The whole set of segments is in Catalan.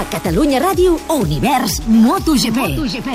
A Catalunya Ràdio, Univers MotoGP. MotoGP.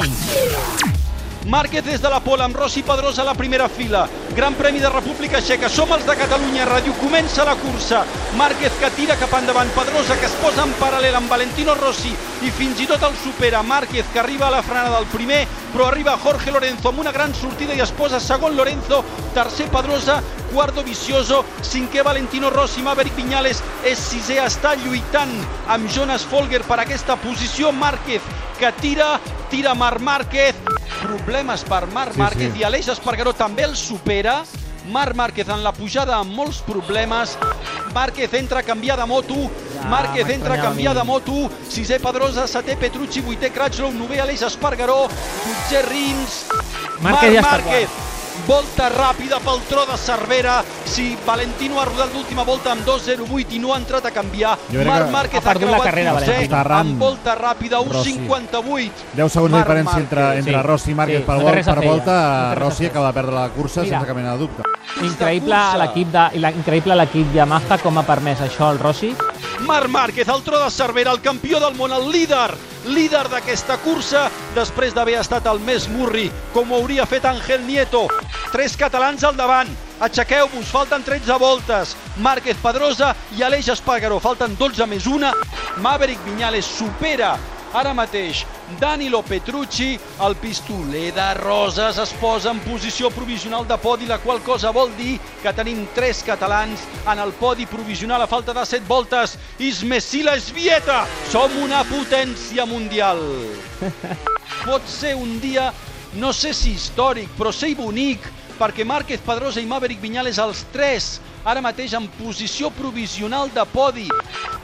Márquez des de la Pola amb Rossi Pedrosa a la primera fila. Gran Premi de República Txeca. Som els de Catalunya Ràdio. Comença la cursa. Márquez que tira cap endavant. Pedrosa que es posa en paral·lel amb Valentino Rossi i fins i tot el supera. Márquez que arriba a la frenada del primer, però arriba Jorge Lorenzo amb una gran sortida i es posa segon Lorenzo, tercer Pedrosa, Guardo Vicioso, cinquè Valentino Rossi, Maverick Viñales és sisè, està lluitant amb Jonas Folger per aquesta posició. Márquez que tira, tira Marc Márquez, problemes per Marc Sí, Márquez sí. i Aleix Espargaró també el supera. Marc Márquez en la pujada amb molts problemes. Márquez entra a canviar de moto. Márquez entra a canviar de moto. Sisè Pedrosa, setè Petrucci, vuitè Crutchlow, novè Aleix Espargaró, dotzè Rins. Márquez ja està Márquez. Volta ràpida pel tro de Cervera. Si Valentino ha rodat l'última volta amb 2.08 i no ha entrat a canviar, Marc que Márquez ha la creuat carrera, Valentino. Està errant. amb volta ràpida, Rossi. 1.58. 10 segons de diferència entre, entre Sí, Rossi i Márquez sí, per, no vol, per volta. Rossi acaba de perdre la cursa Mira. sense cap mena de dubte. Increïble l'equip de, i la, increïble l'equip Yamaha com ha permès això al Rossi. Marc Márquez, el tro de Cervera, el campió del món, el líder, líder d'aquesta cursa, després d'haver estat el més murri, com ho hauria fet Ángel Nieto. Tres catalans al davant, aixequeu-vos, falten 13 voltes. Márquez Pedrosa i Aleix Espargaró, falten 12 més una. Maverick Viñales supera ara mateix Danilo Petrucci, el pistoler de Roses es posa en posició provisional de podi, la qual cosa vol dir que tenim tres catalans en el podi provisional a falta de 7 voltes. Ismesila Esvieta, som una potència mundial. Pot ser un dia, no sé si històric, però ser bonic, perquè Márquez Pedrosa i Maverick Viñales, els tres, ara mateix en posició provisional de podi.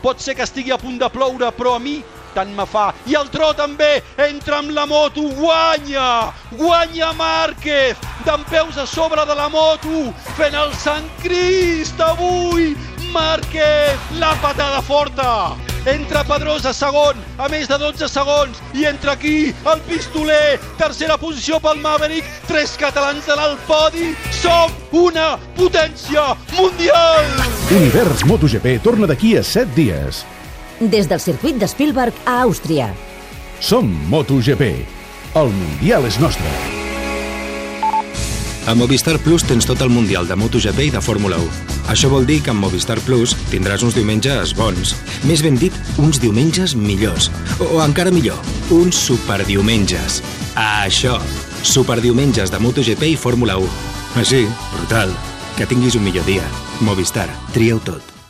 Pot ser que estigui a punt de ploure, però a mi tant me fa. I el tro també entra amb la moto, guanya! Guanya Márquez! D'en peus a sobre de la moto, fent el Sant Crist avui! Márquez, la patada forta! Entra Pedrosa segon, a més de 12 segons, i entra aquí el pistoler, tercera posició pel Maverick, tres catalans de l'alt podi, som una potència mundial! Univers MotoGP torna d'aquí a 7 dies. Des del circuit de Spielberg a Àustria. Som MotoGP. El Mundial és nostre. A Movistar Plus tens tot el Mundial de MotoGP i de Fórmula 1. Això vol dir que amb Movistar Plus tindràs uns diumenges bons. Més ben dit, uns diumenges millors. O encara millor, uns superdiumenges. Això, superdiumenges de MotoGP i Fórmula 1. Així, brutal. Que tinguis un millor dia. Movistar, tria-ho tot.